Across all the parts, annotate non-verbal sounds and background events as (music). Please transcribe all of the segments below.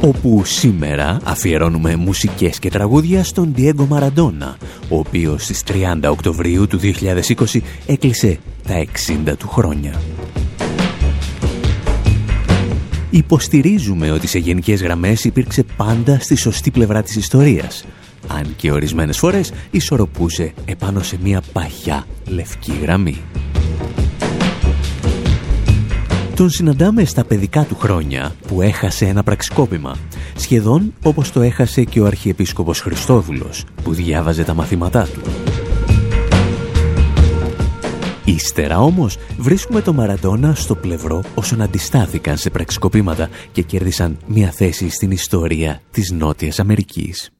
Όπου σήμερα αφιερώνουμε μουσικές και τραγούδια στον Diego Μαραντόνα, ο οποίος στις 30 Οκτωβρίου του 2020 έκλεισε τα 60 του χρόνια. Υποστηρίζουμε ότι σε γενικές γραμμές υπήρξε πάντα στη σωστή πλευρά της ιστορίας, αν και ορισμένες φορές ισορροπούσε επάνω σε μια παχιά λευκή γραμμή. Τον συναντάμε στα παιδικά του χρόνια που έχασε ένα πραξικόπημα, σχεδόν όπως το έχασε και ο Αρχιεπίσκοπος Χριστόδουλος που διάβαζε τα μαθήματά του. Ύστερα όμως βρίσκουμε το Μαραντόνα στο πλευρό όσων αντιστάθηκαν σε πραξικοπήματα και κέρδισαν μια θέση στην ιστορία της Νότιας Αμερικής.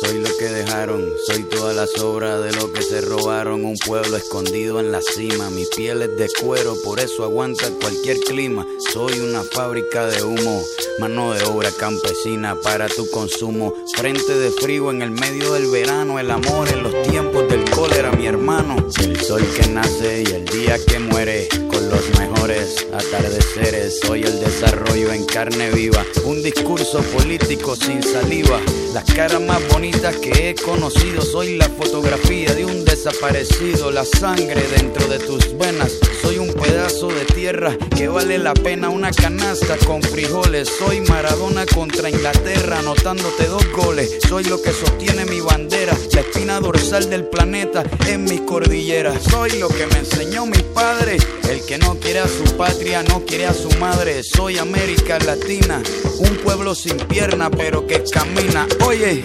Soy lo dejaron, soy toda la sobra de lo que se robaron. Un pueblo escondido en la cima, mi piel es de cuero, por eso aguanta cualquier clima. Soy una fábrica de humo, mano de obra campesina para tu consumo. Frente de frío en el medio del verano, el amor en los tiempos del cólera, mi hermano. El sol que nace y el día que muere, con los mejores atardeceres. Soy el desarrollo en carne viva, un discurso político sin saliva. Las caras más bonitas que he conocido. Soy la fotografía de un desaparecido, la sangre dentro de tus venas. Soy un pedazo de tierra que vale la pena una canasta con frijoles. Soy Maradona contra Inglaterra, anotándote dos goles. Soy lo que sostiene mi bandera, la espina dorsal del planeta en mis cordilleras. Soy lo que me enseñó mi padre, el que no quiere a su patria, no quiere a su madre. Soy América Latina, un pueblo sin pierna pero que camina. Oye,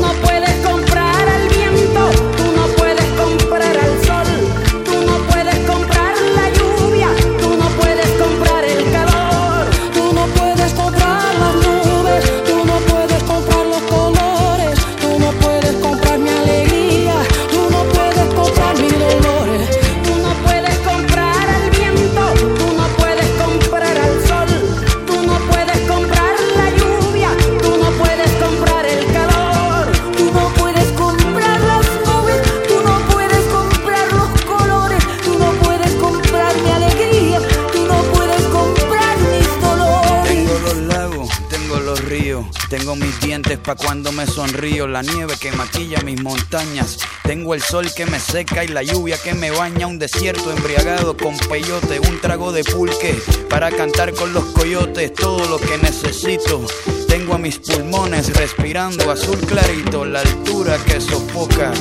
no puedes comprar al viento, cuando me sonrío, la nieve que maquilla mis montañas. Tengo el sol que me seca y la lluvia que me baña. Un desierto embriagado con peyote, un trago de pulque para cantar con los coyotes. Todo lo que necesito. Tengo a mis pulmones respirando azul clarito, la altura que sofoca.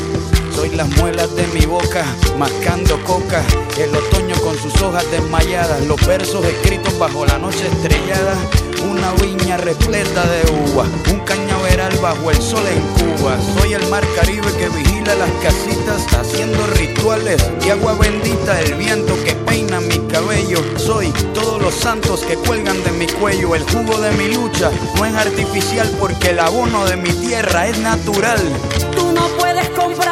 Soy las muelas de mi boca, mascando coca. El otoño con sus hojas desmayadas, los versos escritos bajo la noche estrellada. Una viña repleta de uva, un cañaveral bajo el sol en Cuba. Soy el mar Caribe que vigila las casitas, haciendo rituales y agua bendita, el viento que peina mi cabello. Soy todos los santos que cuelgan de mi cuello. El jugo de mi lucha no es artificial porque el abono de mi tierra es natural. Tú no puedes comprar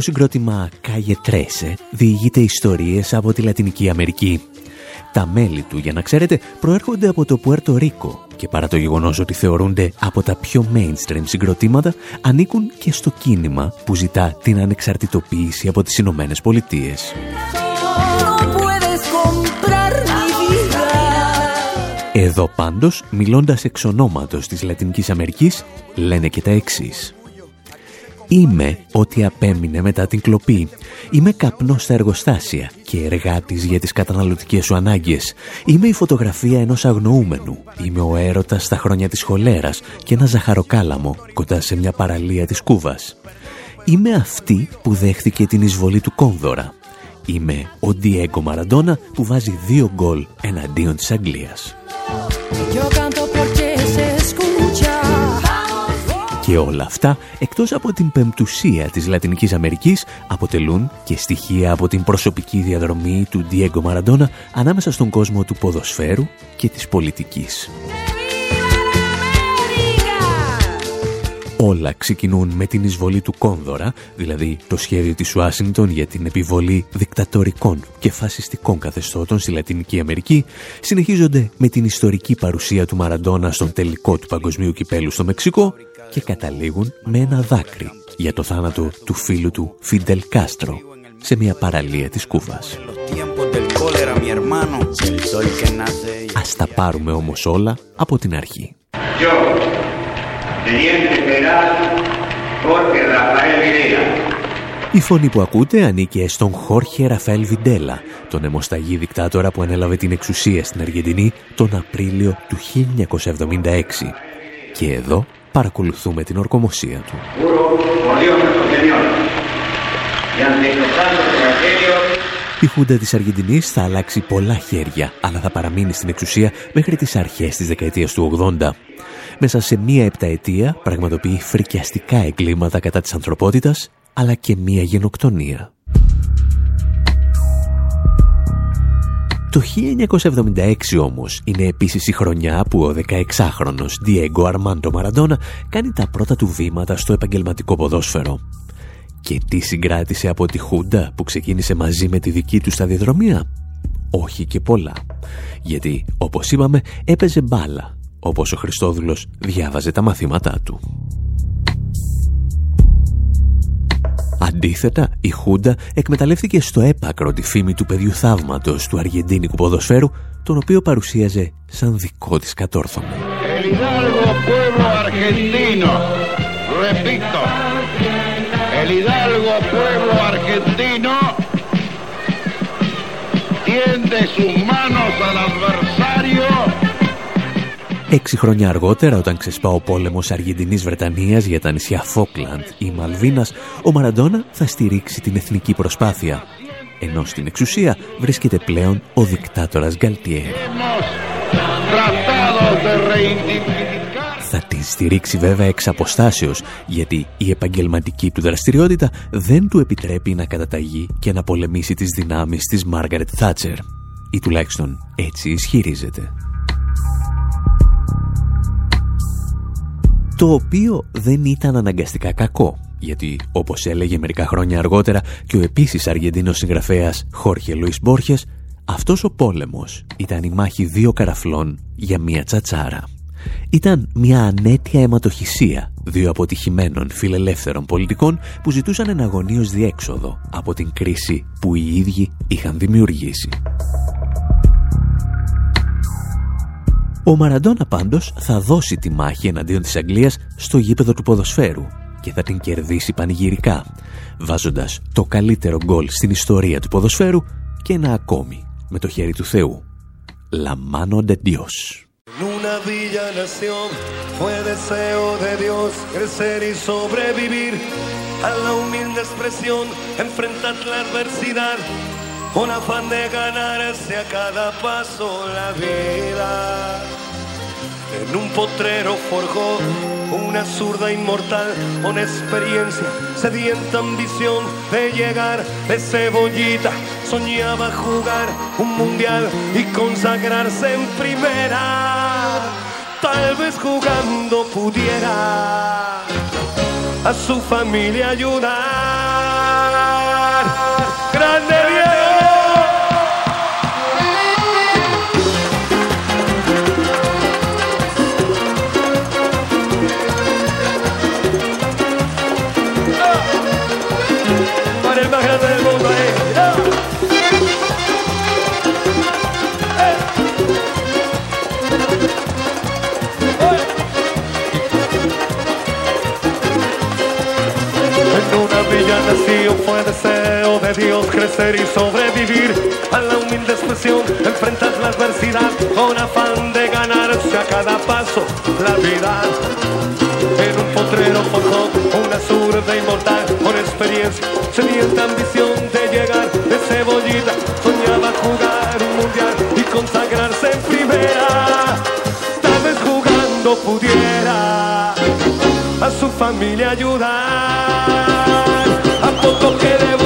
Το συγκρότημα Κάγε Τρέσε διηγείται ιστορίες από τη Λατινική Αμερική. Τα μέλη του, για να ξέρετε, προέρχονται από το Πουέρτο Ρίκο και παρά το γεγονός ότι θεωρούνται από τα πιο mainstream συγκροτήματα, ανήκουν και στο κίνημα που ζητά την ανεξαρτητοποίηση από τις Ηνωμένες Πολιτείες. Εδώ πάντως, μιλώντας εξ ονόματος της Λατινικής Αμερικής, λένε και τα εξής. Είμαι ό,τι απέμεινε μετά την κλοπή. Είμαι καπνός στα εργοστάσια και εργάτης για τις καταναλωτικές σου ανάγκες. Είμαι η φωτογραφία ενός αγνοούμενου. Είμαι ο έρωτας στα χρόνια της χολέρας και ένα ζαχαροκάλαμο κοντά σε μια παραλία της Κούβας. Είμαι αυτή που δέχθηκε την εισβολή του Κόνδωρα. Είμαι ο Ντιέγκο Μαραντόνα που βάζει δύο γκολ εναντίον της Αγγλίας. Και όλα αυτά, εκτός από την πεμπτουσία της Λατινικής Αμερικής, αποτελούν και στοιχεία από την προσωπική διαδρομή του Diego Μαραντόνα ανάμεσα στον κόσμο του ποδοσφαίρου και της πολιτικής. Όλα ξεκινούν με την εισβολή του Κόνδωρα, δηλαδή το σχέδιο της Ουάσινγκτον για την επιβολή δικτατορικών και φασιστικών καθεστώτων στη Λατινική Αμερική, συνεχίζονται με την ιστορική παρουσία του Μαραντόνα στον τελικό του παγκοσμίου κυπέλου στο Μεξικό και καταλήγουν με ένα δάκρυ για το θάνατο του φίλου του Φιντελ Κάστρο σε μια παραλία της Κούβας. Ας τα πάρουμε όμως όλα από την αρχή. Η φωνή που ακούτε ανήκε στον Χόρχε Ραφαέλ Βιντέλα, τον αιμοσταγή δικτάτορα που ανέλαβε την εξουσία στην Αργεντινή τον Απρίλιο του 1976. Και εδώ παρακολουθούμε την ορκομοσία του. Η Χούντα της Αργεντινής θα αλλάξει πολλά χέρια, αλλά θα παραμείνει στην εξουσία μέχρι τις αρχές της δεκαετίας του 80. Μέσα σε μία επταετία πραγματοποιεί φρικιαστικά εγκλήματα κατά της ανθρωπότητας, αλλά και μία γενοκτονία. Το 1976 όμως είναι επίσης η χρονιά που ο 16χρονος Diego Armando Maradona κάνει τα πρώτα του βήματα στο επαγγελματικό ποδόσφαιρο. Και τι συγκράτησε από τη Χούντα που ξεκίνησε μαζί με τη δική του σταδιοδρομία; Όχι και πολλά. Γιατί, όπως είπαμε, έπαιζε μπάλα, όπως ο Χριστόδουλος διάβαζε τα μαθήματά του. Αντίθετα, η Χούντα εκμεταλλεύτηκε στο έπακρο τη φήμη του παιδιού θαύματος του αργεντίνικου ποδοσφαίρου, τον οποίο παρουσίαζε σαν δικό της κατόρθωμα. tiende sus manos al adversario Έξι χρόνια αργότερα, όταν ξεσπά ο πόλεμος Αργεντινής-Βρετανίας για τα νησιά Φόκλαντ ή Μαλβίνας, ο Μαραντόνα θα στηρίξει την εθνική προσπάθεια. Ενώ στην εξουσία βρίσκεται πλέον ο δικτάτορας Γκαλτιέρ. Θα την στηρίξει βέβαια εξ αποστάσεως, γιατί η επαγγελματική του δραστηριότητα δεν του επιτρέπει να καταταγεί και να πολεμήσει τις δυνάμεις της Μάργαρετ Θάτσερ. Ή τουλάχιστον έτσι ισχυρίζεται. Το οποίο δεν ήταν αναγκαστικά κακό, γιατί όπως έλεγε μερικά χρόνια αργότερα και ο επίσης Αργεντίνος συγγραφέας Χόρχε Λουίς Μπόρχες, αυτός ο πόλεμος ήταν η μάχη δύο καραφλών για μία τσατσάρα. Ήταν μια ανέτεια αιματοχυσία δύο αποτυχημένων φιλελεύθερων πολιτικών που ζητούσαν εναγωνίως διέξοδο από την κρίση που οι ίδιοι είχαν δημιουργήσει. Ο Μαραντόνα πάντως θα δώσει τη μάχη εναντίον της Αγγλίας στο γήπεδο του ποδοσφαίρου και θα την κερδίσει πανηγυρικά, βάζοντας το καλύτερο γκολ στην ιστορία του ποδοσφαίρου και ένα ακόμη με το χέρι του Θεού. La mano de Dios. una villa nación fue deseo de Dios crecer y sobrevivir a la humilde expresión, enfrentar la adversidad con afán de ganarse a cada paso la vida. En un potrero forjó una zurda inmortal con experiencia, sedienta ambición de llegar de cebollita. Soñaba jugar un mundial y consagrarse en primera. Tal vez jugando pudiera a su familia ayudar. Crecer y sobrevivir a la humilde expresión. Enfrentas la adversidad con afán de ganarse a cada paso la vida. En un potrero forjó una zurda inmortal con experiencia, sedienta ambición de llegar de cebollita. Soñaba jugar un mundial y consagrarse en primera. Tal vez jugando pudiera a su familia ayudar. A poco que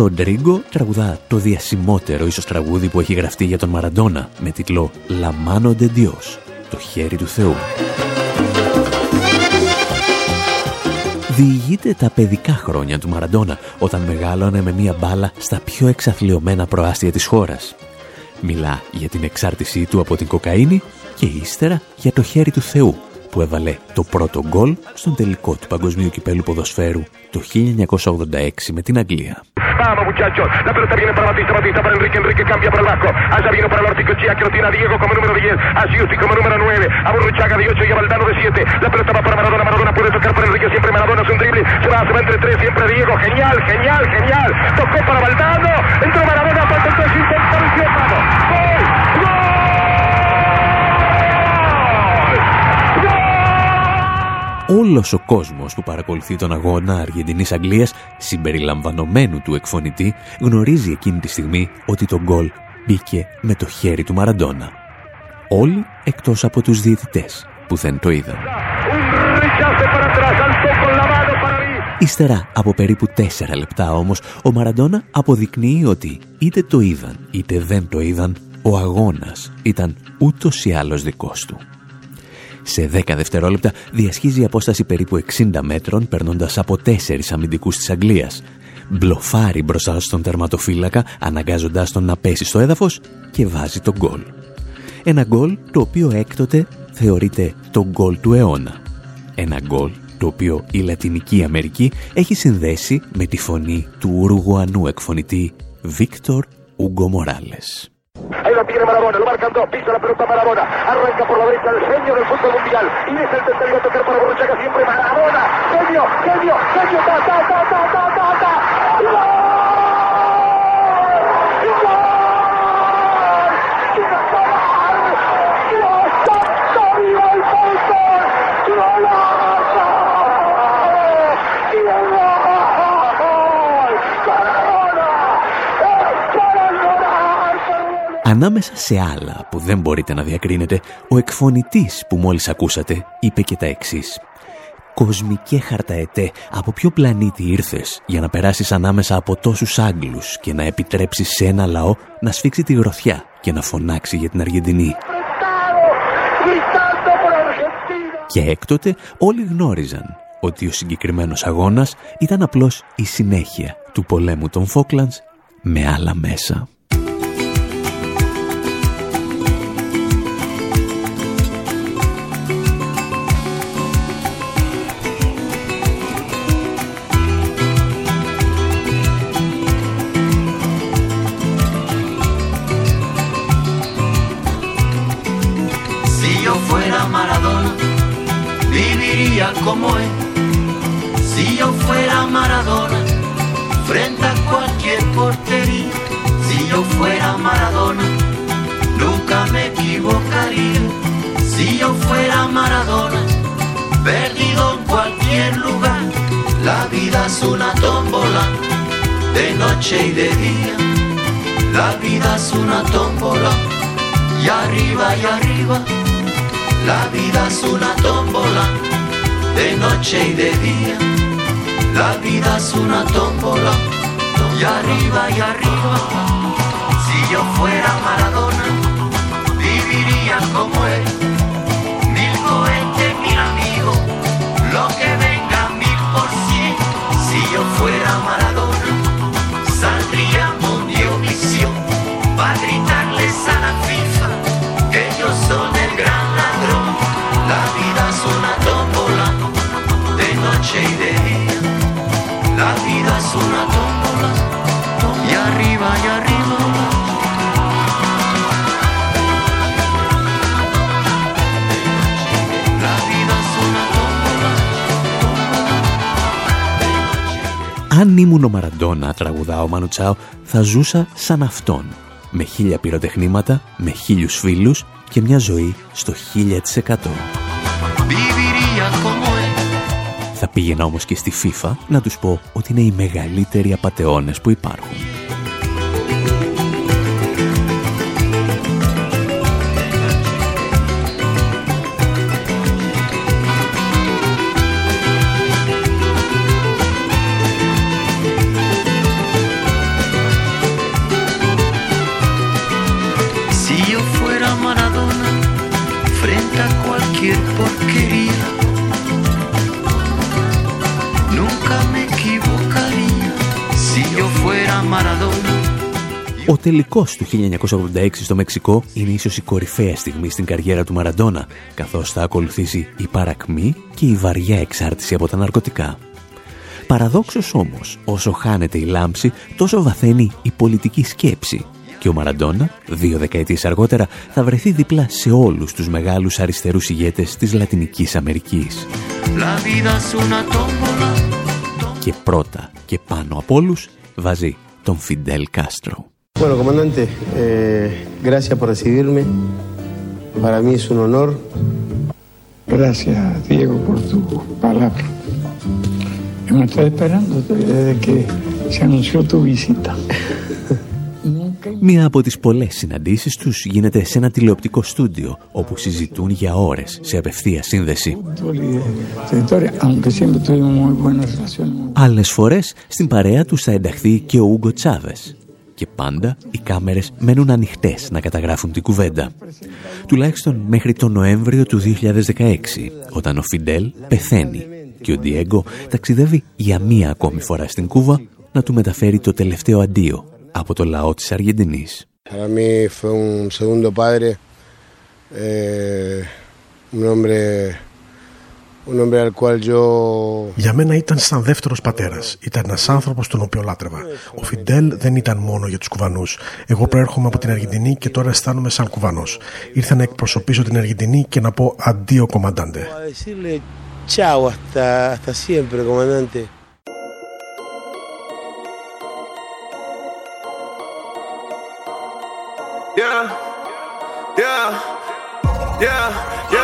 Ροντρίγκο τραγουδά το διασημότερο ίσως τραγούδι που έχει γραφτεί για τον Μαραντόνα με τίτλο «La mano de Dios», το χέρι του Θεού. Διηγείται τα παιδικά χρόνια του Μαραντόνα όταν μεγάλωνε με μία μπάλα στα πιο εξαθλειωμένα προάστια της χώρας. Μιλά για την εξάρτησή του από την κοκαίνη και ύστερα για το χέρι του Θεού που έβαλε το πρώτο γκολ στον τελικό του Παγκοσμίου Κυπέλου Ποδοσφαίρου το 1986 με την Αγγλία. Vamos muchachos, la pelota viene para Batista, Batista para Enrique, Enrique cambia para el Vasco, allá vino para el Articochea que lo tiene a Diego como número 10, a Giusti como número 9, a Burruchaga de 8 y a Valdano de 7, la pelota va para Maradona, Maradona puede tocar para Enrique, siempre Maradona es un drible, se va, se va entre tres, siempre Diego, genial, genial, genial, tocó para Valdano, entró Maradona, falta el 3, intentó, vamos, gol, Όλος ο κόσμος που παρακολουθεί τον αγώνα Αργεντινής-Αγγλίας συμπεριλαμβανομένου του εκφωνητή γνωρίζει εκείνη τη στιγμή ότι το γκολ μπήκε με το χέρι του Μαραντόνα. Όλοι εκτός από τους διαιτητές που δεν το είδαν. Un rechace para atrás, alzó con la mano para mí. Ύστερα από περίπου τέσσερα λεπτά όμως, ο Μαραντόνα αποδεικνύει ότι είτε το είδαν είτε δεν το είδαν, ο αγώνας ήταν ούτως ή άλλως δικός του. Σε 10 δευτερόλεπτα διασχίζει η απόσταση περίπου 60 μέτρων περνώντας από τέσσερις αμυντικούς της Αγγλίας. Μπλοφάρει μπροστά στον τερματοφύλακα αναγκάζοντάς τον να πέσει στο έδαφος και βάζει τον γκολ. Ένα γκολ το οποίο έκτοτε θεωρείται το γκολ του αιώνα. Ένα γκολ το οποίο η Λατινική Αμερική έχει συνδέσει με τη φωνή του Ουρουγουανού εκφωνητή Βίκτορ Ούγκο Μοράλες. Ahí lo marcan dos, pisa la pelota Maradona, arranca por la derecha el genio del fútbol mundial, y es el tercero a tocar para Borruchaga siempre Maradona, genio, genio, genio, ta, ta, ta, ta, Ανάμεσα σε άλλα που δεν μπορείτε να διακρίνετε, ο εκφωνητής που μόλις ακούσατε είπε και τα εξής. «Κοσμικέ χαρταετέ, από ποιο πλανήτη ήρθες για να περάσεις ανάμεσα από τόσους Άγγλους και να επιτρέψεις σε ένα λαό να σφίξει τη γροθιά και να φωνάξει για την Αργεντινή». Gritando por Argentina. Και έκτοτε όλοι γνώριζαν ότι ο συγκεκριμένος αγώνας ήταν απλώς η συνέχεια του πολέμου των Φόκλαντς με άλλα μέσα. Yo fuera Maradona, perdido en cualquier lugar. La vida es una tómbola, de noche y de día. La vida es una tómbola, y arriba y arriba. La vida es una tómbola, de noche y de día. La vida es una tómbola, y arriba y arriba. Si yo fuera Maradona, viviría como él. Fuera Maradona, Αν ήμουν ο Μαραντόνα, τραγουδά ο Μανουτσάο, θα ζούσα σαν αυτόν. Με χίλια πυροτεχνήματα, με χίλιους φίλους και μια ζωή στο χίλια της εκατό. Θα πήγαινα όμως και στη FIFA να τους πω ότι είναι οι μεγαλύτεροι απατεώνες που υπάρχουν. Ο τελικός του 1986 στο Μεξικό είναι ίσως η κορυφαία στιγμή στην καριέρα του Μαραντόνα, καθώς θα ακολουθήσει η παρακμή και η βαριά εξάρτηση από τα ναρκωτικά. Παραδόξως όμως, όσο χάνεται η λάμψη, τόσο βαθαίνει η πολιτική σκέψη και ο Μαραντόνα, δύο δεκαετίες αργότερα, θα βρεθεί δίπλα σε όλους τους μεγάλους αριστερούς ηγέτες της Λατινικής Αμερικής. Και πρώτα και πάνω από όλους βάζει τον Φιντέλ Κάστρο. Bueno, comandante, eh, gracias por recibirme. Para mí es un honor. Gracias, Diego, por tu palabra. Hemos estado esperándote desde que se anunció tu visita. (laughs) Μία από τις πολλές συναντήσεις τους γίνεται σε ένα τηλεοπτικό στούντιο όπου συζητούν για ώρες σε απευθεία σύνδεση. Άλλες φορές στην παρέα τους θα ενταχθεί και ο Ούγκο Τσάβες, και πάντα οι κάμερες μένουν ανοιχτές να καταγράφουν την κουβέντα. Τουλάχιστον μέχρι τον Νοέμβριο του 2016, όταν ο Φιντέλ πεθαίνει και ο Ντιέγκο ταξιδεύει για μία ακόμη φορά στην Κούβα να του μεταφέρει το τελευταίο αντίο από το λαό της Αργεντινής. Para για μένα ήταν σαν δεύτερος πατέρας. Ήταν ένας άνθρωπος τον οποίο λάτρευα. Ο Φιντέλ δεν ήταν μόνο για τους Κουβανούς. Εγώ προέρχομαι από την Αργεντινή και τώρα αισθάνομαι σαν Κουβανός. Ήρθα να εκπροσωπήσω την Αργεντινή και να πω αντίο κομμαντάντε. Yeah, yeah, yeah,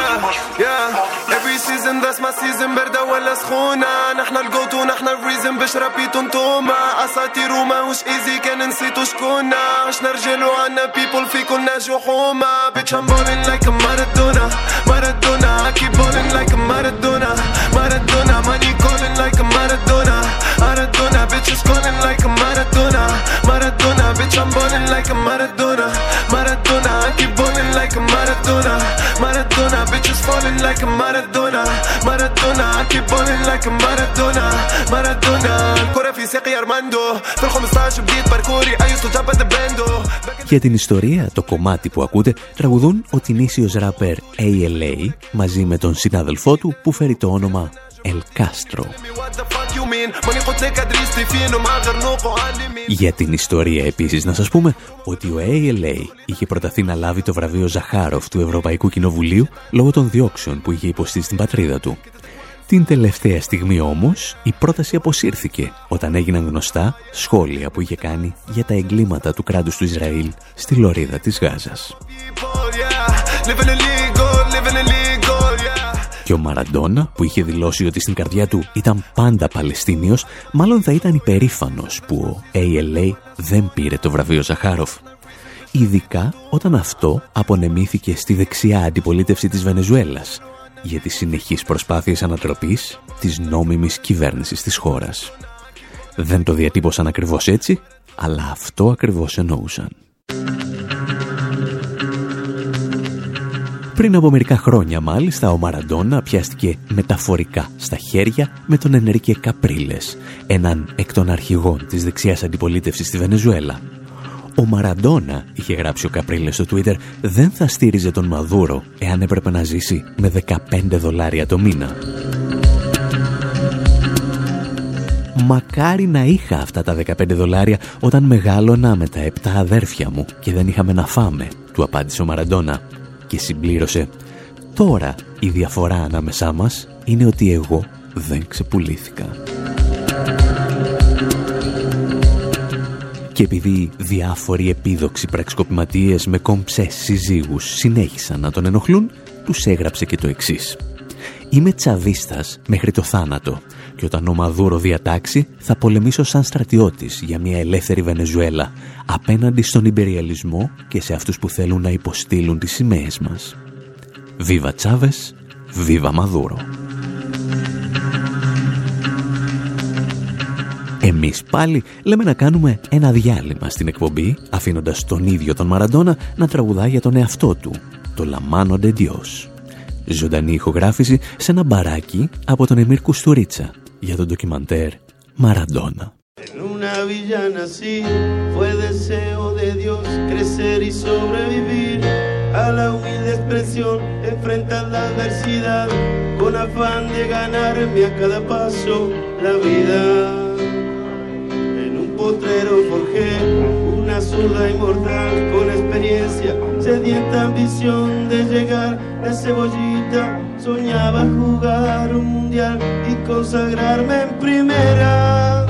yeah. Every season that's my season. بردة ولا سخونة. نحنا الجوت ونحنا الريزن باش رابيتو نتوما أساطير وماهوش ايزي كان نسيتو شكونا. عشنا رجال وعنا بيبول في كلنا جحومة. بيتش I'm ballin' like مارادونا مارادونا I keep ballin' like مارادونا مارادونا money callin' like مارادونا مارادونا bitch is callin' like مارادونا مارادونا bitch I'm ballin' like مارادونا مارادونا like a Maradona Maradona bitch is falling like a Maradona Maradona, Maradona I balling like a Maradona Maradona الكرة في ساقي Armando في ال 15 بديت باركوري I used to jump at the bando Για την ιστορία, το κομμάτι που ακούτε, τραγουδούν ο τινήσιος ράπερ ALA μαζί με τον συνάδελφό του που φέρει το όνομα El Castro. Για την ιστορία επίσης να σας πούμε ότι ο ALA είχε προταθεί να λάβει το βραβείο Ζαχάροφ του Ευρωπαϊκού Κοινοβουλίου λόγω των διώξεων που είχε υποστεί στην πατρίδα του. Την τελευταία στιγμή όμως η πρόταση αποσύρθηκε όταν έγιναν γνωστά σχόλια που είχε κάνει για τα εγκλήματα του κράτους του Ισραήλ στη λωρίδα της Γάζας. Και ο Μαραντόνα, που είχε δηλώσει ότι στην καρδιά του ήταν πάντα Παλαιστίνιος, μάλλον θα ήταν υπερήφανος που ο ALA δεν πήρε το βραβείο Ζαχάροφ. Ειδικά όταν αυτό απονεμήθηκε στη δεξιά αντιπολίτευση της Βενεζουέλας για τις συνεχείς προσπάθειες ανατροπής της νόμιμης κυβέρνησης της χώρας. Δεν το διατύπωσαν ακριβώς έτσι, αλλά αυτό ακριβώς εννοούσαν. Πριν από μερικά χρόνια μάλιστα ο Μαραντόνα πιάστηκε μεταφορικά στα χέρια με τον Ενερικέ Καπρίλες, έναν εκ των αρχηγών της δεξιάς αντιπολίτευσης στη Βενεζουέλα. Ο Μαραντόνα, είχε γράψει ο Καπρίλες στο Twitter, δεν θα στήριζε τον Μαδούρο εάν έπρεπε να ζήσει με 15 δολάρια το μήνα. Μακάρι να είχα αυτά τα 15 δολάρια όταν μεγάλωνα με τα 7 αδέρφια μου και δεν είχαμε να φάμε, του απάντησε ο Μαραντόνα και συμπλήρωσε «Τώρα η διαφορά ανάμεσά μας είναι ότι εγώ δεν ξεπουλήθηκα». Και επειδή διάφοροι επίδοξοι πραξικοπηματίες με κομψές συζύγους συνέχισαν να τον ενοχλούν, τους έγραψε και το εξής. «Είμαι τσαβίστας μέχρι το θάνατο και όταν ο Μαδούρο διατάξει θα πολεμήσω σαν στρατιώτης για μια ελεύθερη Βενεζουέλα απέναντι στον υπεριαλισμό και σε αυτούς που θέλουν να υποστήλουν τις σημαίες μας. Βίβα Τσάβες, βίβα Μαδούρο. Εμείς πάλι λέμε να κάνουμε ένα διάλειμμα στην εκπομπή, αφήνοντας τον ίδιο τον Μαραντόνα να τραγουδά για τον εαυτό του, το «Λαμάνο Ντεντιός». Ζωντανή ηχογράφηση σε ένα μπαράκι από τον Εμίρ Κουστουρίτσα για το ντοκιμαντέρ «Μαραντόνα». En una villa nací, fue deseo de Dios crecer y sobrevivir a la humilde expresión, enfrentar la adversidad con afán de ganarme a cada paso la vida. potrero forjé una zurda inmortal con experiencia, sedienta ambición de llegar de cebollita. Soñaba jugar un mundial y consagrarme en primera.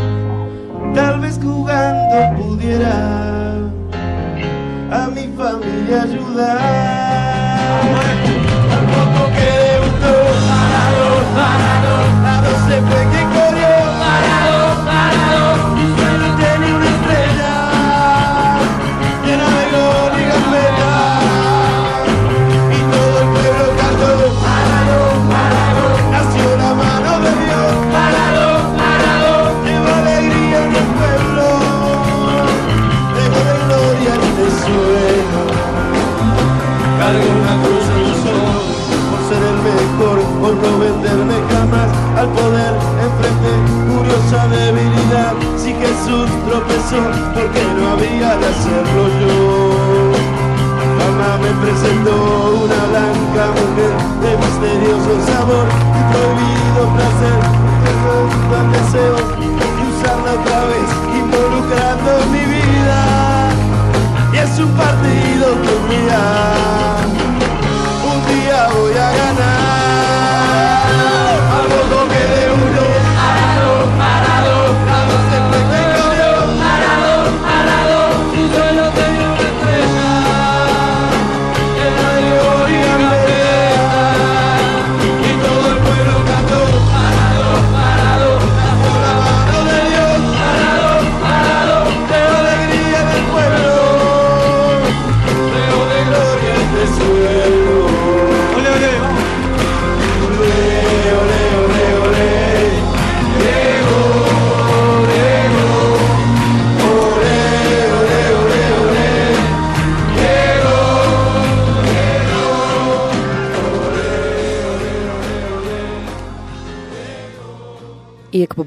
Tal vez jugando pudiera a mi familia ayudar. Tampoco que debutó, parado, parado, a dos se fue que corrió,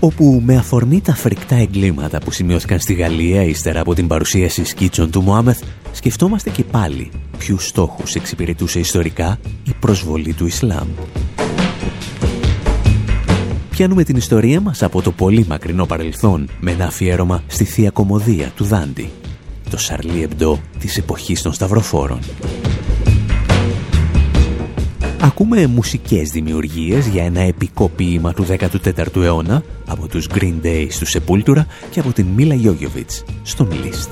όπου με αφορμή τα φρικτά εγκλήματα που σημειώθηκαν στη Γαλλία ύστερα από την παρουσίαση σκίτσων του Μωάμεθ, σκεφτόμαστε και πάλι ποιους στόχους εξυπηρετούσε ιστορικά η προσβολή του Ισλάμ. Πιάνουμε την ιστορία μας από το πολύ μακρινό παρελθόν με ένα αφιέρωμα στη Θεία Κομμωδία του Δάντη, το Σαρλί Εμπντό της εποχής των Σταυροφόρων. Ακούμε μουσικές δημιουργίες για ένα επικό ποίημα του 14ου αιώνα από τους Green Day του Sepultura και από την Μίλα Γιόγιοβιτς στον List.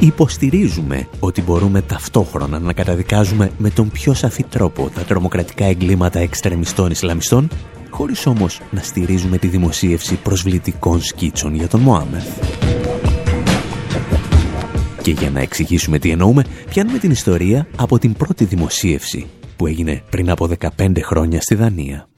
Υποστηρίζουμε ότι μπορούμε ταυτόχρονα να καταδικάζουμε με τον πιο σαφή τρόπο τα τρομοκρατικά εγκλήματα εξτρεμιστών Ισλαμιστών χωρίς όμως να στηρίζουμε τη δημοσίευση προσβλητικών σκίτσων για τον Μωάμεθ. Και για να εξηγήσουμε τι εννοούμε, πιάνουμε την ιστορία από την πρώτη δημοσίευση που έγινε πριν από 15 χρόνια στη Δανία.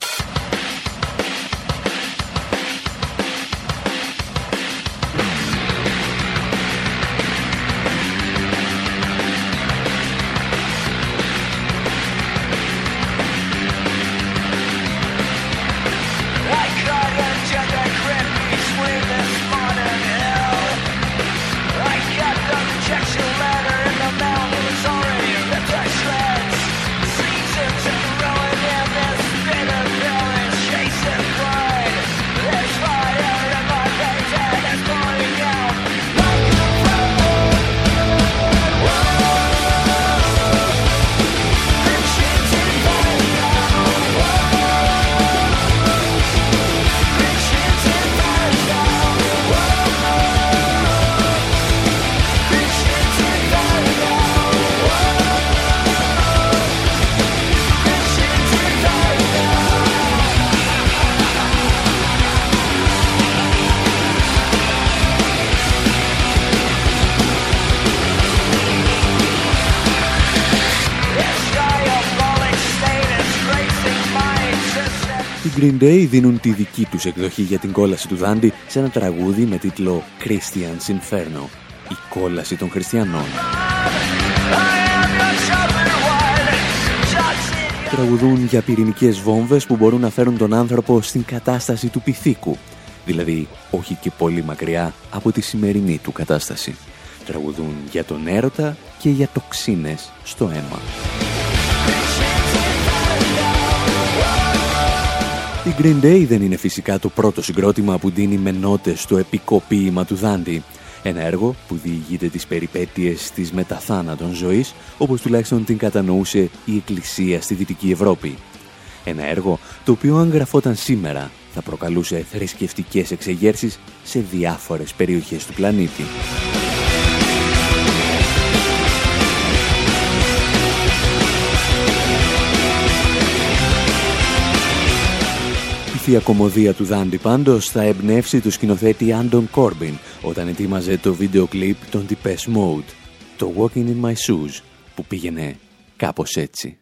Green Day δίνουν τη δική τους εκδοχή για την κόλαση του Δάντη σε ένα τραγούδι με τίτλο Christian's Inferno, η κόλαση των χριστιανών. Τραγουδούν για πυρηνικές βόμβες που μπορούν να φέρουν τον άνθρωπο στην κατάσταση του πυθίκου, δηλαδή όχι και πολύ μακριά από τη σημερινή του κατάσταση. Τραγουδούν για τον έρωτα και για τοξίνες στο αίμα. Η Green Day δεν είναι φυσικά το πρώτο συγκρότημα που δίνει με νότες στο επικό ποίημα του Δάντη. Ένα έργο που διηγείται τις περιπέτειες της μεταθάνατον ζωής, όπως τουλάχιστον την κατανοούσε η Εκκλησία στη Δυτική Ευρώπη. Ένα έργο το οποίο αν γραφόταν σήμερα θα προκαλούσε θρησκευτικές εξεγέρσεις σε διάφορες περιοχές του πλανήτη. Η κομμωδία του Δάντι πάντως θα εμπνεύσει του σκηνοθέτη Άντων Κόρμπιν όταν ετοίμαζε το βίντεο κλιπ των Depeche Mode, το Walking in My Shoes, που πήγαινε κάπως έτσι.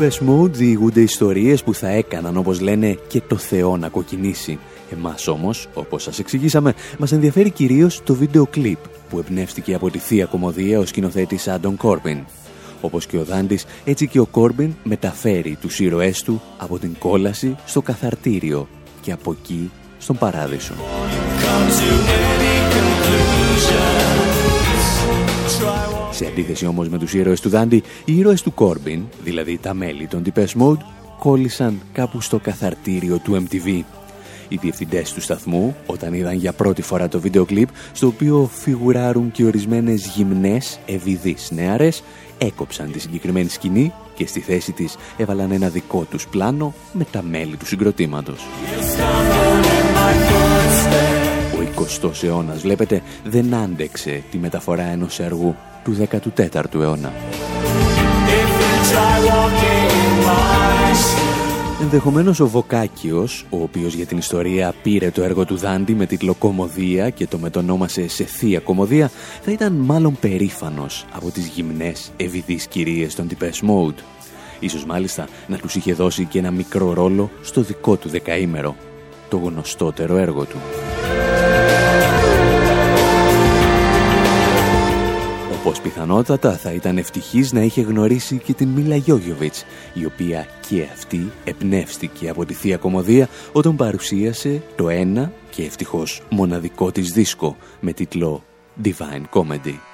Depeche Mode διηγούνται ιστορίες που θα έκαναν, όπως λένε, και το Θεό να κοκκινήσει. Εμάς όμως, όπως σας εξηγήσαμε, μας ενδιαφέρει κυρίως το βίντεο κλιπ που εμπνεύστηκε από τη θεία κομμωδία ο σκηνοθέτης Άντων Κόρμπιν. Όπως και ο Δάντης, έτσι και ο Κόρμπιν μεταφέρει τους ήρωές του από την κόλαση στο καθαρτήριο και από εκεί στον παράδεισο. Σε αντίθεση όμως με τους ήρωες του Δάντι, οι ήρωες του Κόρμπιν, δηλαδή τα μέλη των Depeche Mode, κόλλησαν κάπου στο καθαρτήριο του MTV. Οι διευθυντές του σταθμού, όταν είδαν για πρώτη φορά το βίντεο κλιπ, στο οποίο φιγουράρουν και ορισμένες γυμνές, ευηδείς νεαρές, έκοψαν τη συγκεκριμένη σκηνή και στη θέση της έβαλαν ένα δικό τους πλάνο με τα μέλη του συγκροτήματος. Ο 20ος αιώνας, βλέπετε, δεν άντεξε τη μεταφορά ενός έργου του 14ου αιώνα. Ενδεχομένως ο Βοκάκιος, ο οποίος για την ιστορία πήρε το έργο του Δάντη με τίτλο «Κομμωδία» και το μετονόμασε σε «Θεία Κομμωδία», θα ήταν μάλλον περήφανος από τις γυμνές ευηδείς κυρίες των Depeche Mode. Ίσως μάλιστα να τους είχε δώσει και ένα μικρό ρόλο στο δικό του δεκαήμερο, το γνωστότερο έργο του. Όπως πιθανότατα θα ήταν ευτυχής να είχε γνωρίσει και την Μίλα Γιώγιοβιτς, η οποία και αυτή εμπνεύστηκε από τη Θεία Κομμωδία όταν παρουσίασε το ένα και ευτυχώς μοναδικό της δίσκο με τίτλο Divine Comedy.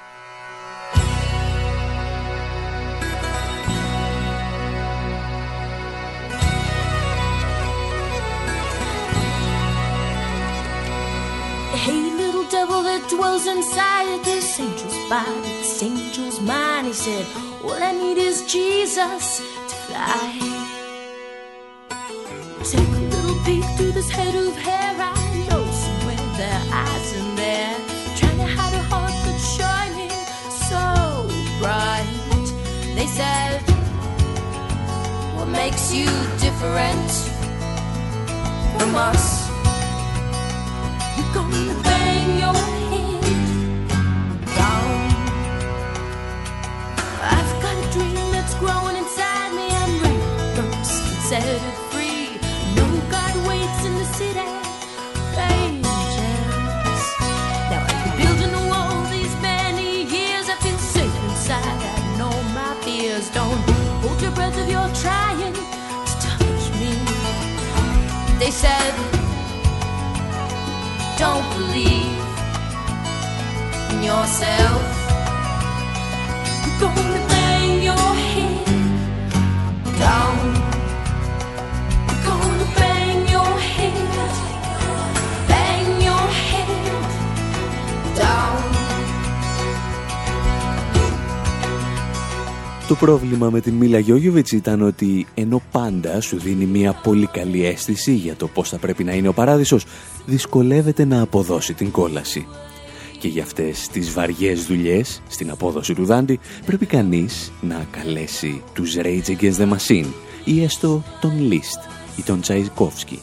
Inside this angel's body, this angel's mind. He said, All I need is Jesus to fly. Take a little peek through this head of hair. I know somewhere there are eyes in there, trying to hide a heart that's shining so bright. They said, What makes you different from us? You're gonna bang your set it free. No God waits in the city. Angels. Now I've been building a wall these many years. I feel safe inside. I know my fears. Don't hold your breath if you're trying to touch me. They said, don't believe in yourself. You're gonna bang Το πρόβλημα με την Μίλα Γιώγιοβιτς ήταν ότι ενώ πάντα σου δίνει μια πολύ καλή αίσθηση για το πώς θα πρέπει να είναι ο παράδεισος, δυσκολεύεται να αποδώσει την κόλαση. Και για αυτές τις βαριές δουλειές, στην απόδοση του Δάντη, πρέπει κανείς να καλέσει τους Rage Against the Machine ή έστω τον Λίστ ή τον Τσαϊκόφσκι,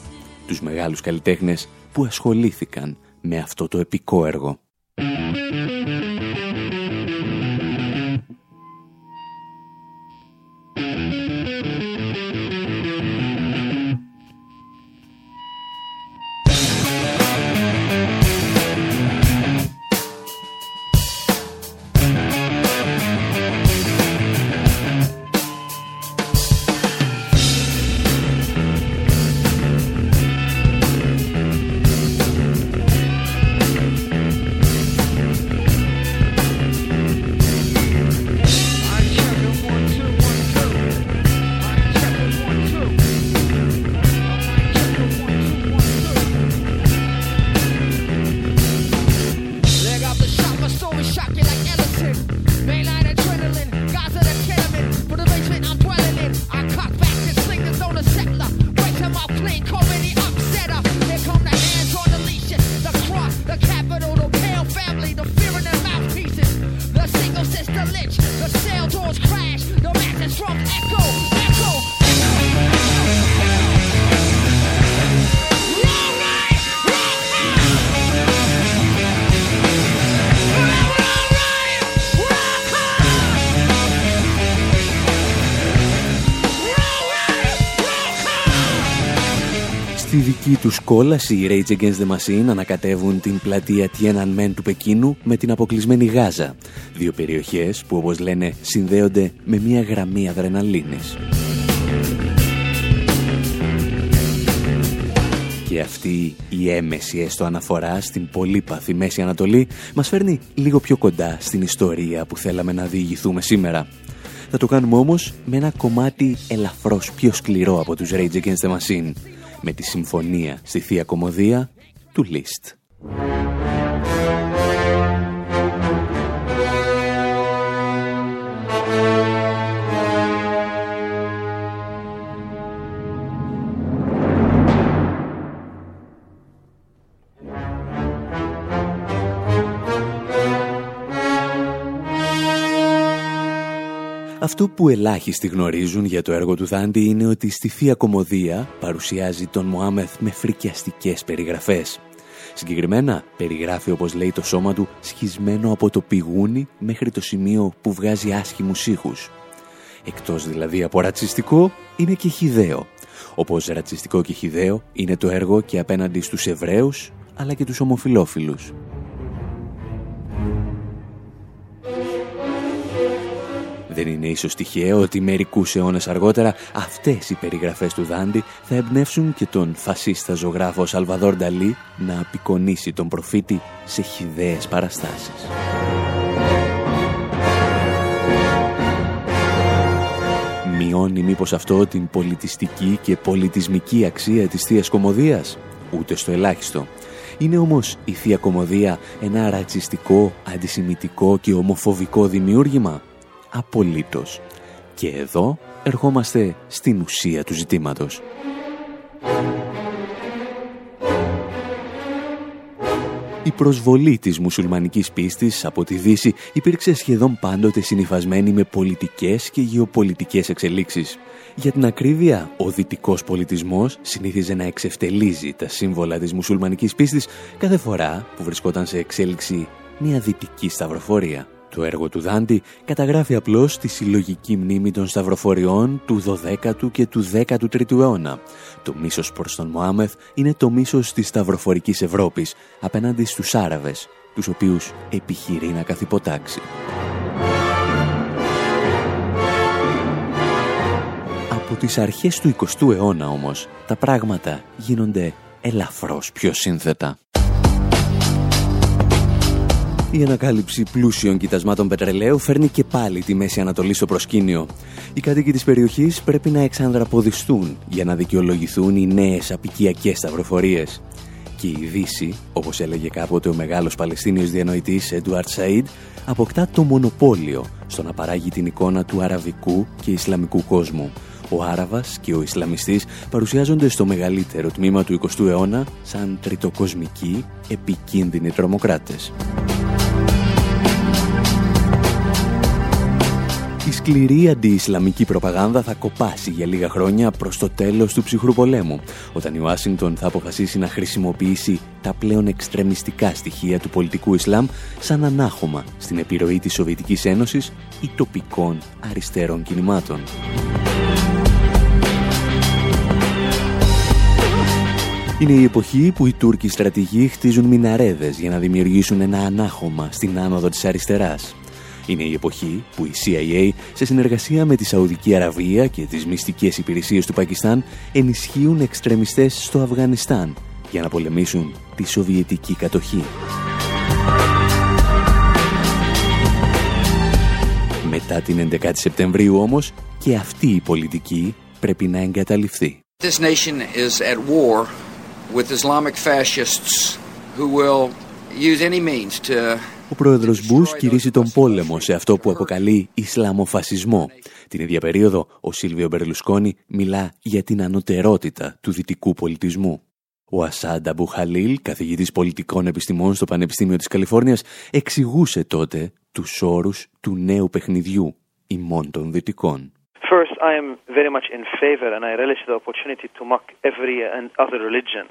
τους μεγάλους καλλιτέχνες που ασχολήθηκαν με αυτό το επικό έργο. Τους κόλαση οι Rage Against the Machine ανακατεύουν την πλατεία Tiananmen του Πεκίνου με την αποκλεισμένη Γάζα. Δύο περιοχές που όπως λένε συνδέονται με μια γραμμή αδρεναλίνης. Και αυτή η έμεση έστω αναφορά στην πολύπαθη Μέση Ανατολή μας φέρνει λίγο πιο κοντά στην ιστορία που θέλαμε να διηγηθούμε σήμερα. Θα το κάνουμε όμως με ένα κομμάτι ελαφρώς πιο σκληρό από τους Rage Against the Machine με τη συμφωνία στη Θεία Κομμωδία του Λίστ. Αυτό που ελάχιστοι γνωρίζουν για το έργο του Δάντη είναι ότι στη Θεία Κομμωδία παρουσιάζει τον Μωάμεθ με φρικιαστικές περιγραφές. Συγκεκριμένα περιγράφει όπως λέει το σώμα του σχισμένο από το πηγούνι μέχρι το σημείο που βγάζει άσχημους ήχους. Εκτός δηλαδή από ρατσιστικό είναι και χιδαίο. Όπως ρατσιστικό και χιδαίο είναι το έργο και απέναντι στους Εβραίους αλλά και τους ομοφιλόφιλους. Δεν είναι ίσως τυχαίο ότι μερικούς αιώνες αργότερα αυτές οι περιγραφές του Δάντη θα εμπνεύσουν και τον φασίστα ζωγράφο Σαλβαδόρ Νταλή να απεικονίσει τον προφήτη σε χιδαίες παραστάσεις. Μειώνει μήπως αυτό την πολιτιστική και πολιτισμική αξία της Θείας Κομμωδίας; Ούτε στο ελάχιστο. Είναι όμως η Θεία Κομμωδία ένα ρατσιστικό, αντισημιτικό και ομοφοβικό δημιούργημα; Απολύτως. Και εδώ ερχόμαστε στην ουσία του ζητήματος. Η προσβολή της μουσουλμανικής πίστης από τη Δύση υπήρξε σχεδόν πάντοτε συνειφασμένη με πολιτικές και γεωπολιτικές εξελίξεις. Για την ακρίβεια, ο δυτικός πολιτισμός συνήθιζε να εξευτελίζει τα σύμβολα της μουσουλμανικής πίστης κάθε φορά που βρισκόταν σε εξέλιξη μια δυτική σταυροφορία. Το έργο του Δάντη καταγράφει απλώς τη συλλογική μνήμη των σταυροφοριών του 12ου και του 13ου αιώνα. Το μίσος προς τον Μωάμεθ είναι το μίσος της σταυροφορικής Ευρώπης απέναντι στους Άραβες, τους οποίους επιχειρεί να καθυποτάξει. Από τις αρχές του 20ου αιώνα όμως, τα πράγματα γίνονται ελαφρώς πιο σύνθετα. Η ανακάλυψη πλούσιων κοιτασμάτων πετρελαίου φέρνει και πάλι τη Μέση Ανατολή στο προσκήνιο. Οι κάτοικοι της περιοχής πρέπει να εξανδραποδιστούν για να δικαιολογηθούν οι νέες απικιακές σταυροφορίες. Και η Δύση, όπως έλεγε κάποτε ο μεγάλος Παλαιστίνιος διανοητής Έντουαρτ Σαΐντ, αποκτά το μονοπόλιο στο να παράγει την εικόνα του αραβικού και ισλαμικού κόσμου. Ο Άραβας και ο Ισλαμιστής παρουσιάζονται στο μεγαλύτερο τμήμα του 20ου αιώνα σαν τριτοκοσμικοί επικίνδυνοι τρομοκράτες. Σκληρή αντι-Ισλαμική προπαγάνδα θα κοπάσει για λίγα χρόνια προς το τέλος του ψυχρού πολέμου, όταν η Ουάσιγκτον θα αποφασίσει να χρησιμοποιήσει τα πλέον εξτρεμιστικά στοιχεία του πολιτικού Ισλάμ σαν ανάχωμα στην επιρροή της Σοβιετικής Ένωσης ή τοπικών αριστερών κινημάτων. Είναι η εποχή που οι Τούρκοι στρατηγοί χτίζουν μιναρέδες για να δημιουργήσουν ένα ανάχωμα στην άνοδο της αριστεράς. Είναι η εποχή που η CIA σε συνεργασία με τη Σαουδική Αραβία και τις μυστικές υπηρεσίες του Πακιστάν ενισχύουν εξτρεμιστές στο Αφγανιστάν για να πολεμήσουν τη Σοβιετική κατοχή. Μετά την 11η Σεπτεμβρίου όμως και αυτή η πολιτική πρέπει να εγκαταλειφθεί. This nation is at war with Islamic fascists who will use any means to ο πρόεδρος Μπούς κηρύσσει τον πόλεμο σε αυτό που αποκαλεί Ισλαμοφασισμό. Την ίδια περίοδο, ο Σίλβιο Μπερλουσκόνη μιλά για την ανωτερότητα του δυτικού πολιτισμού. Ο Ασάντα Μπουχαλίλ, καθηγητής πολιτικών επιστημών στο Πανεπιστήμιο της Καλιφόρνιας, εξηγούσε τότε τους όρους του νέου παιχνιδιού ημών των δυτικών.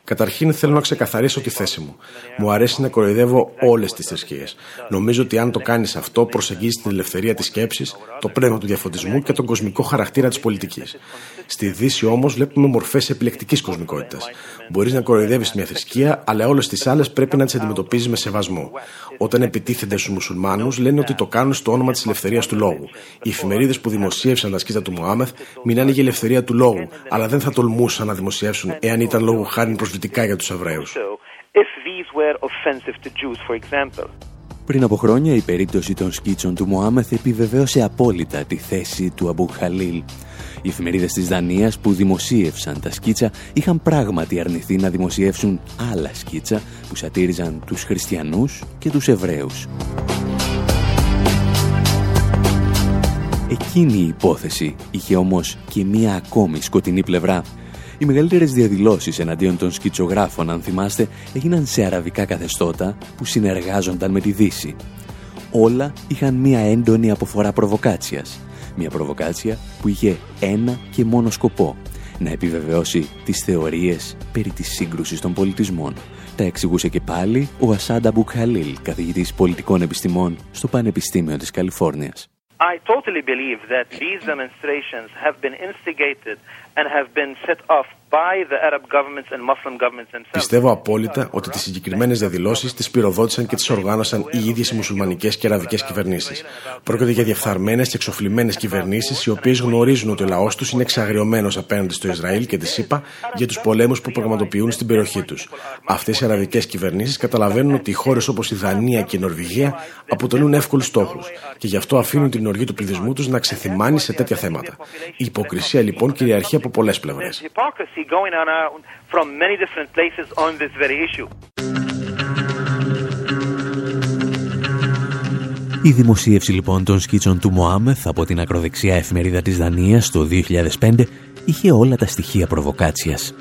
Καταρχήν θέλω να ξεκαθαρίσω τη θέση μου. Μου αρέσει να κοροϊδεύω όλες τις θρησκείες. Νομίζω ότι αν το κάνεις αυτό, προσεγγίζεις την ελευθερία της σκέψης, το πνεύμα του διαφωτισμού και τον κοσμικό χαρακτήρα της πολιτικής. Στη Δύση όμως βλέπουμε μορφές επιλεκτικής κοσμικότητας. Μπορείς να κοροϊδεύεις μια θρησκεία, αλλά όλες τις άλλες πρέπει να τις αντιμετωπίζεις με σεβασμό. Όταν επιτίθενται στους μουσουλμάνους, λένε ότι το κάνουν στο όνομα της ελευθερίας του λόγου. Οι εφημερίδες που δημοσίευσαν τα σκίτα του Μωάμεθ μιλάνε για ελευθερία του λόγου, αλλά δεν θα τολμούσαν να δημοσιεύσουν εάν ήταν λόγου χάρη προσβλητικά για τους Εβραίους. Πριν από χρόνια η περίπτωση των σκίτσων του Μωάμεθ επιβεβαίωσε απόλυτα τη θέση του Αμπού Χαλίλ. Οι εφημερίδες της Δανίας που δημοσίευσαν τα σκίτσα είχαν πράγματι αρνηθεί να δημοσιεύσουν άλλα σκίτσα που σατήριζαν τους χριστιανούς και τους Εβραίους. Εκείνη η υπόθεση είχε όμως και μία ακόμη σκοτεινή πλευρά. Οι μεγαλύτερες διαδηλώσεις εναντίον των σκητσογράφων, αν θυμάστε, έγιναν σε αραβικά καθεστώτα που συνεργάζονταν με τη Δύση. Όλα είχαν μία έντονη αποφορά προβοκάτσιας. Μία προβοκάτσια που είχε ένα και μόνο σκοπό, να επιβεβαιώσει τις θεωρίες περί της σύγκρουσης των πολιτισμών. Τα εξηγούσε και πάλι ο Ασάντα Μπουκχαλίλ, καθηγητής πολιτικών επιστημών στο Πανεπιστήμιο της Καλιφόρνιας. I totally believe that these demonstrations have been instigated and have been set off Πιστεύω απόλυτα ότι τις συγκεκριμένες διαδηλώσεις τις πυροδότησαν και τις οργάνωσαν οι ίδιες οι μουσουλμανικές και αραβικές κυβερνήσεις. Πρόκειται για διαφθαρμένε και εξοφλημένες κυβερνήσεις, οι οποίες γνωρίζουν ότι ο λαός τους είναι εξαγριωμένος απέναντι στο Ισραήλ και τη ΣΥΠΑ για τους πολέμους που πραγματοποιούν στην περιοχή τους. Αυτές οι αραβικές κυβερνήσεις καταλαβαίνουν ότι οι χώρες όπως η Δανία και η Νορβηγία αποτελούν εύκολους στόχους και γι' αυτό αφήνουν την οργή του πληθυσμού τους να ξεθυμάνει σε τέτοια θέματα. Η υποκρισία λοιπόν κυριαρχεί από πολλές πλευρές going on from many different places on this very issue. Η δημοσίευση λοιπόν των σκίτσων του Μωάμεθ από την ακροδεξιά εφημερίδα της Δανίας το 2005 είχε όλα τα στοιχεία προβοκάτσιας.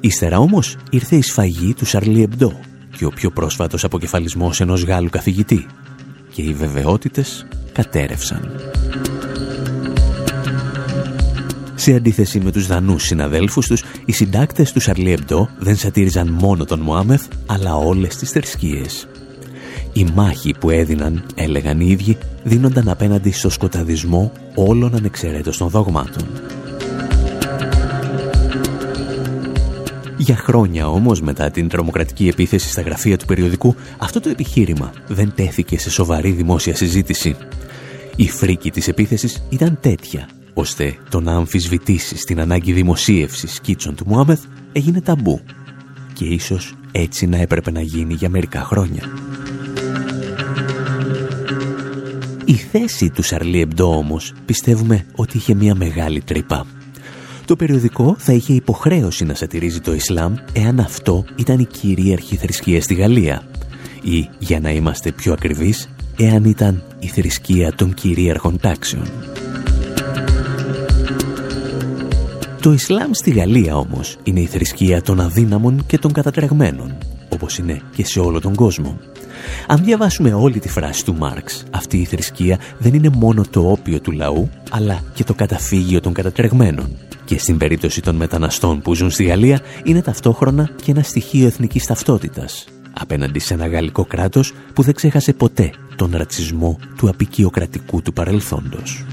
Ύστερα όμως ήρθε η σφαγή του Σαρλί Εμπντό και ο πιο πρόσφατος αποκεφαλισμός ενός Γάλλου καθηγητή και οι βεβαιότητες κατέρευσαν. Σε αντίθεση με τους δανούς συναδέλφους τους, οι συντάκτες του Σαρλί Εμπτό δεν σατήριζαν μόνο τον Μωάμεθ, αλλά όλες τις θρησκείες. Η μάχη που έδιναν, έλεγαν οι ίδιοι, δίνονταν απέναντι στο σκοταδισμό όλων ανεξαιρέτως των δόγματων. Για χρόνια όμως μετά την τρομοκρατική επίθεση στα γραφεία του περιοδικού, αυτό το επιχείρημα δεν τέθηκε σε σοβαρή δημόσια συζήτηση. Η φρίκη της επίθεσης ήταν τέτοια ώστε το να αμφισβητήσεις την ανάγκη δημοσίευσης σκίτσων του Μουάμεθ έγινε ταμπού και ίσως έτσι να έπρεπε να γίνει για μερικά χρόνια. Η θέση του Σαρλί Εμπντό όμως πιστεύουμε ότι είχε μια μεγάλη τρύπα. Το περιοδικό θα είχε υποχρέωση να σατυρίζει το Ισλάμ εάν αυτό ήταν η κυρίαρχη θρησκεία στη Γαλλία ή, για να είμαστε πιο ακριβείς, εάν ήταν η θρησκεία των κυρίαρχων τάξεων. Το Ισλάμ στη Γαλλία όμως είναι η θρησκεία των αδύναμων και των κατατρεγμένων, όπως είναι και σε όλο τον κόσμο. Αν διαβάσουμε όλη τη φράση του Μάρξ, αυτή η θρησκεία δεν είναι μόνο το όπιο του λαού, αλλά και το καταφύγιο των κατατρεγμένων. Και στην περίπτωση των μεταναστών που ζουν στη Γαλλία, είναι ταυτόχρονα και ένα στοιχείο εθνικής ταυτότητας, απέναντι σε ένα γαλλικό κράτος που δεν ξέχασε ποτέ τον ρατσισμό του απικιοκρατικού του παρελθόντος.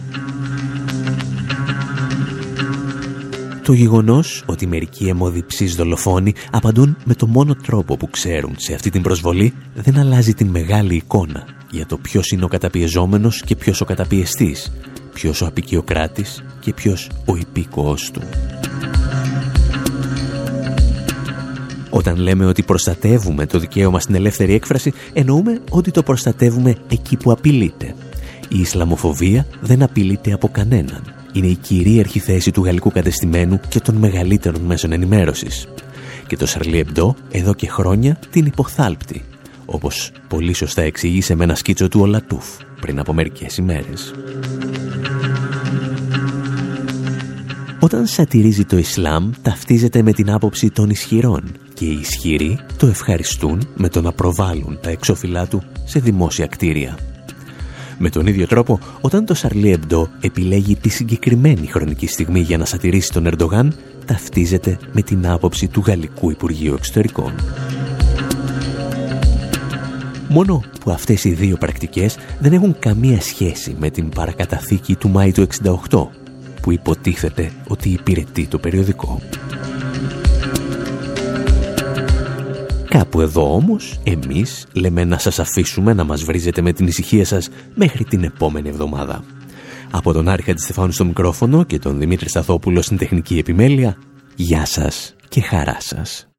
Το γεγονός ότι μερικοί αιμοδιψείς δολοφόνοι απαντούν με το μόνο τρόπο που ξέρουν σε αυτή την προσβολή δεν αλλάζει την μεγάλη εικόνα για το ποιος είναι ο καταπιεζόμενος και ποιος ο καταπιεστής, ποιος ο απεικιοκράτης και ποιος ο υπήκοος του. Όταν λέμε ότι προστατεύουμε το δικαίωμα στην ελεύθερη έκφραση, εννοούμε ότι το προστατεύουμε εκεί που απειλείται. Η Ισλαμοφοβία δεν απειλείται από κανέναν είναι η κυρίαρχη θέση του γαλλικού κατεστημένου και των μεγαλύτερων μέσων ενημέρωσης. Και το Σαρλί Εμπντό εδώ και χρόνια την υποθάλπτει, όπως πολύ σωστά εξήγησε με ένα σκίτσο του ο Λατούφ πριν από μερικές ημέρες. Όταν σατιρίζει το Ισλάμ, ταυτίζεται με την άποψη των ισχυρών και οι ισχυροί το ευχαριστούν με το να προβάλλουν τα εξώφυλλά του σε δημόσια κτίρια. Με τον ίδιο τρόπο, όταν το Σαρλί Εμπντό επιλέγει τη συγκεκριμένη χρονική στιγμή για να σατιρίσει τον Ερντογάν, ταυτίζεται με την άποψη του Γαλλικού Υπουργείου Εξωτερικών. Μόνο που αυτές οι δύο πρακτικές δεν έχουν καμία σχέση με την παρακαταθήκη του Μάη του 68, που υποτίθεται ότι υπηρετεί το περιοδικό. Κάπου εδώ όμως, εμείς λέμε να σας αφήσουμε να μας βρίζετε με την ησυχία σας μέχρι την επόμενη εβδομάδα. Από τον Άρη Χατζηστεφάνου στο μικρόφωνο και τον Δημήτρη Σταθόπουλο στην τεχνική επιμέλεια, γεια σας και χαρά σας.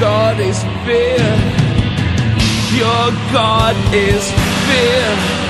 God is fear. Your God is fear.